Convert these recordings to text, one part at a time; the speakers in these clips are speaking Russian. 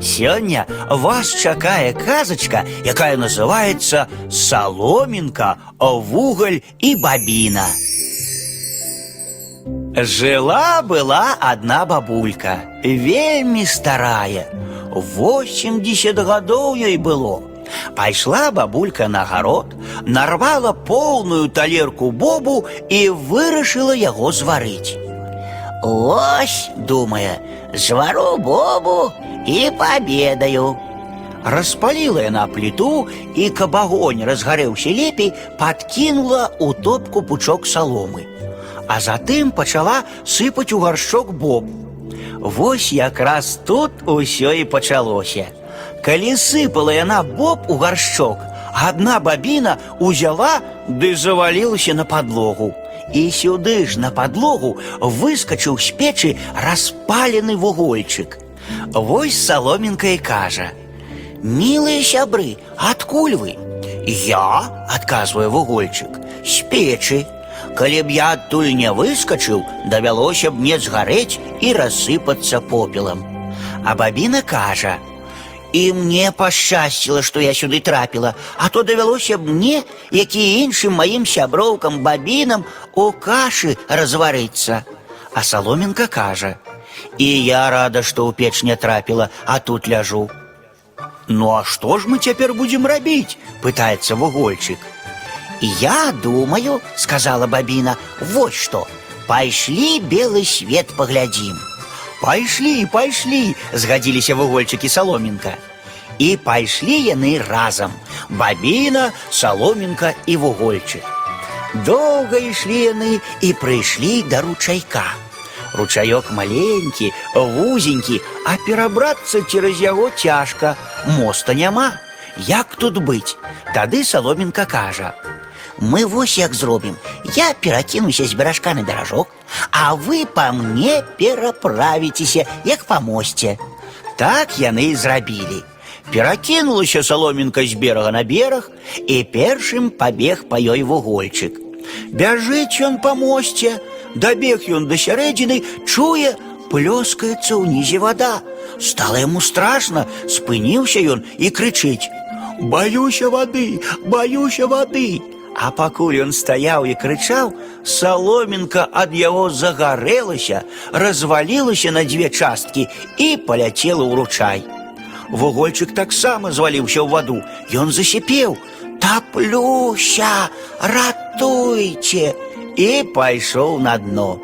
Сёння вас чакае казачка, якая называецца Саломінка, вугаль і бабіна. Жила была одна бабулька, вельмі старая. 80 гадоў ёй было. Пайшла бабулька на гарод, нарвала поўную талерку бобу і вырашыла яго зварыць. Ось, думае, звару бобу і пабедаю. Распаліла яна пліту і каб агонь разгарэўся лепей, падкінула ў топку пучок саломы. А затым пачала сыпаць у гаршчок боб. Вось якраз тут усё і пачалося. Калі сыпала яна боб у гаршчок, адна бабіна узяла ды завалілася на падлогу. І сюды ж на падлогу выскачыў з печы распалены вугольчык. Вось саломінка і кажа: « Милые сябры, адкуль вы? Я, адказвае вугольчык, з печы. Калі б я адтуль не выскачыў, давялося б мне згарэць і рассыпацца попелам. А бабіна кажа: « І мне пашчасціла, што я сюды трапіла, а то давялося б мне, як і іншым маім сяброўкам бабінам у кашы разварыцца. А саломінка кажа: « І я рада, што ў печ не трапіла, а тут ляжу. Ну а што ж мы цяпер будзем рабіць? пытаецца вугольчык. Я думаю, сказала бабіна, вот што. Пайшлі белы свет паглядзім. Пайшлі, пайшлі, згадзіліся вугольчыкі саломінка. І пайшлі яны разам. Бабіна, саломінка і вугольчык. Доўга ішлі яны і прыйшлі да ручайка. Ручаёк маленькі, вузенькі, а перабрацца цераз яго цяжка, моста няма. Як тут быць? Тады саломінка кажа: Мы вось як зробім. Я перакінуся з беражка на беражок, а вы па мне пераправіцеся, як па мосце. Так яны і зрабілі. Перакінулася саломінка з берага на бераг, і першым пабег па ёй вугольчык. Бяжыць ён па мосце, дабег ён да сярэдзіны, чуе, плёскаецца ўнізе вада. Стала яму страшна, спыніўся ён і крычыць: « Баюся вады, баюся вады. А пакуль ён стаяў і крычаў, саломінка ад яго загарэлася, развалілася на дзве часткі і паляцела ў ручай. Вугольчык таксама зваліўся ў ваду. Ён засіпеў: « Таплюся, ратуйце! І пайшоў на дно.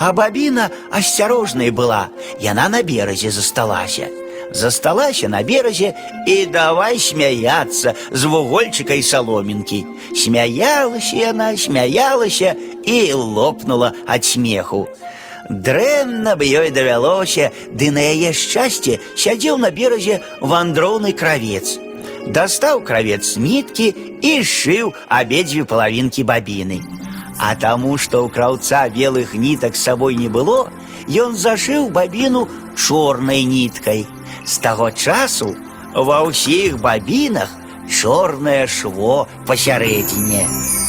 А бабіна асцярожнай была, яна на беразе засталася. Засталася на беразе і давай смяяцца з вугольчыка і саломінкі. Смяялася яна, смяялася і лопнула ад смеху. Дрэнна б ёй давялося, ды на яе шчасце сядзеў на беразе вандроўны кравец. Дастаў кравец ніткі і сшыў абедзве палавінкі бабіны. А таму, што ў краўца белых нітак з сабой не было, ён зашыў бабіну чорнай ніткай. З таго часу ва ўсіх бабінах чорнае шво пасярэдзіне.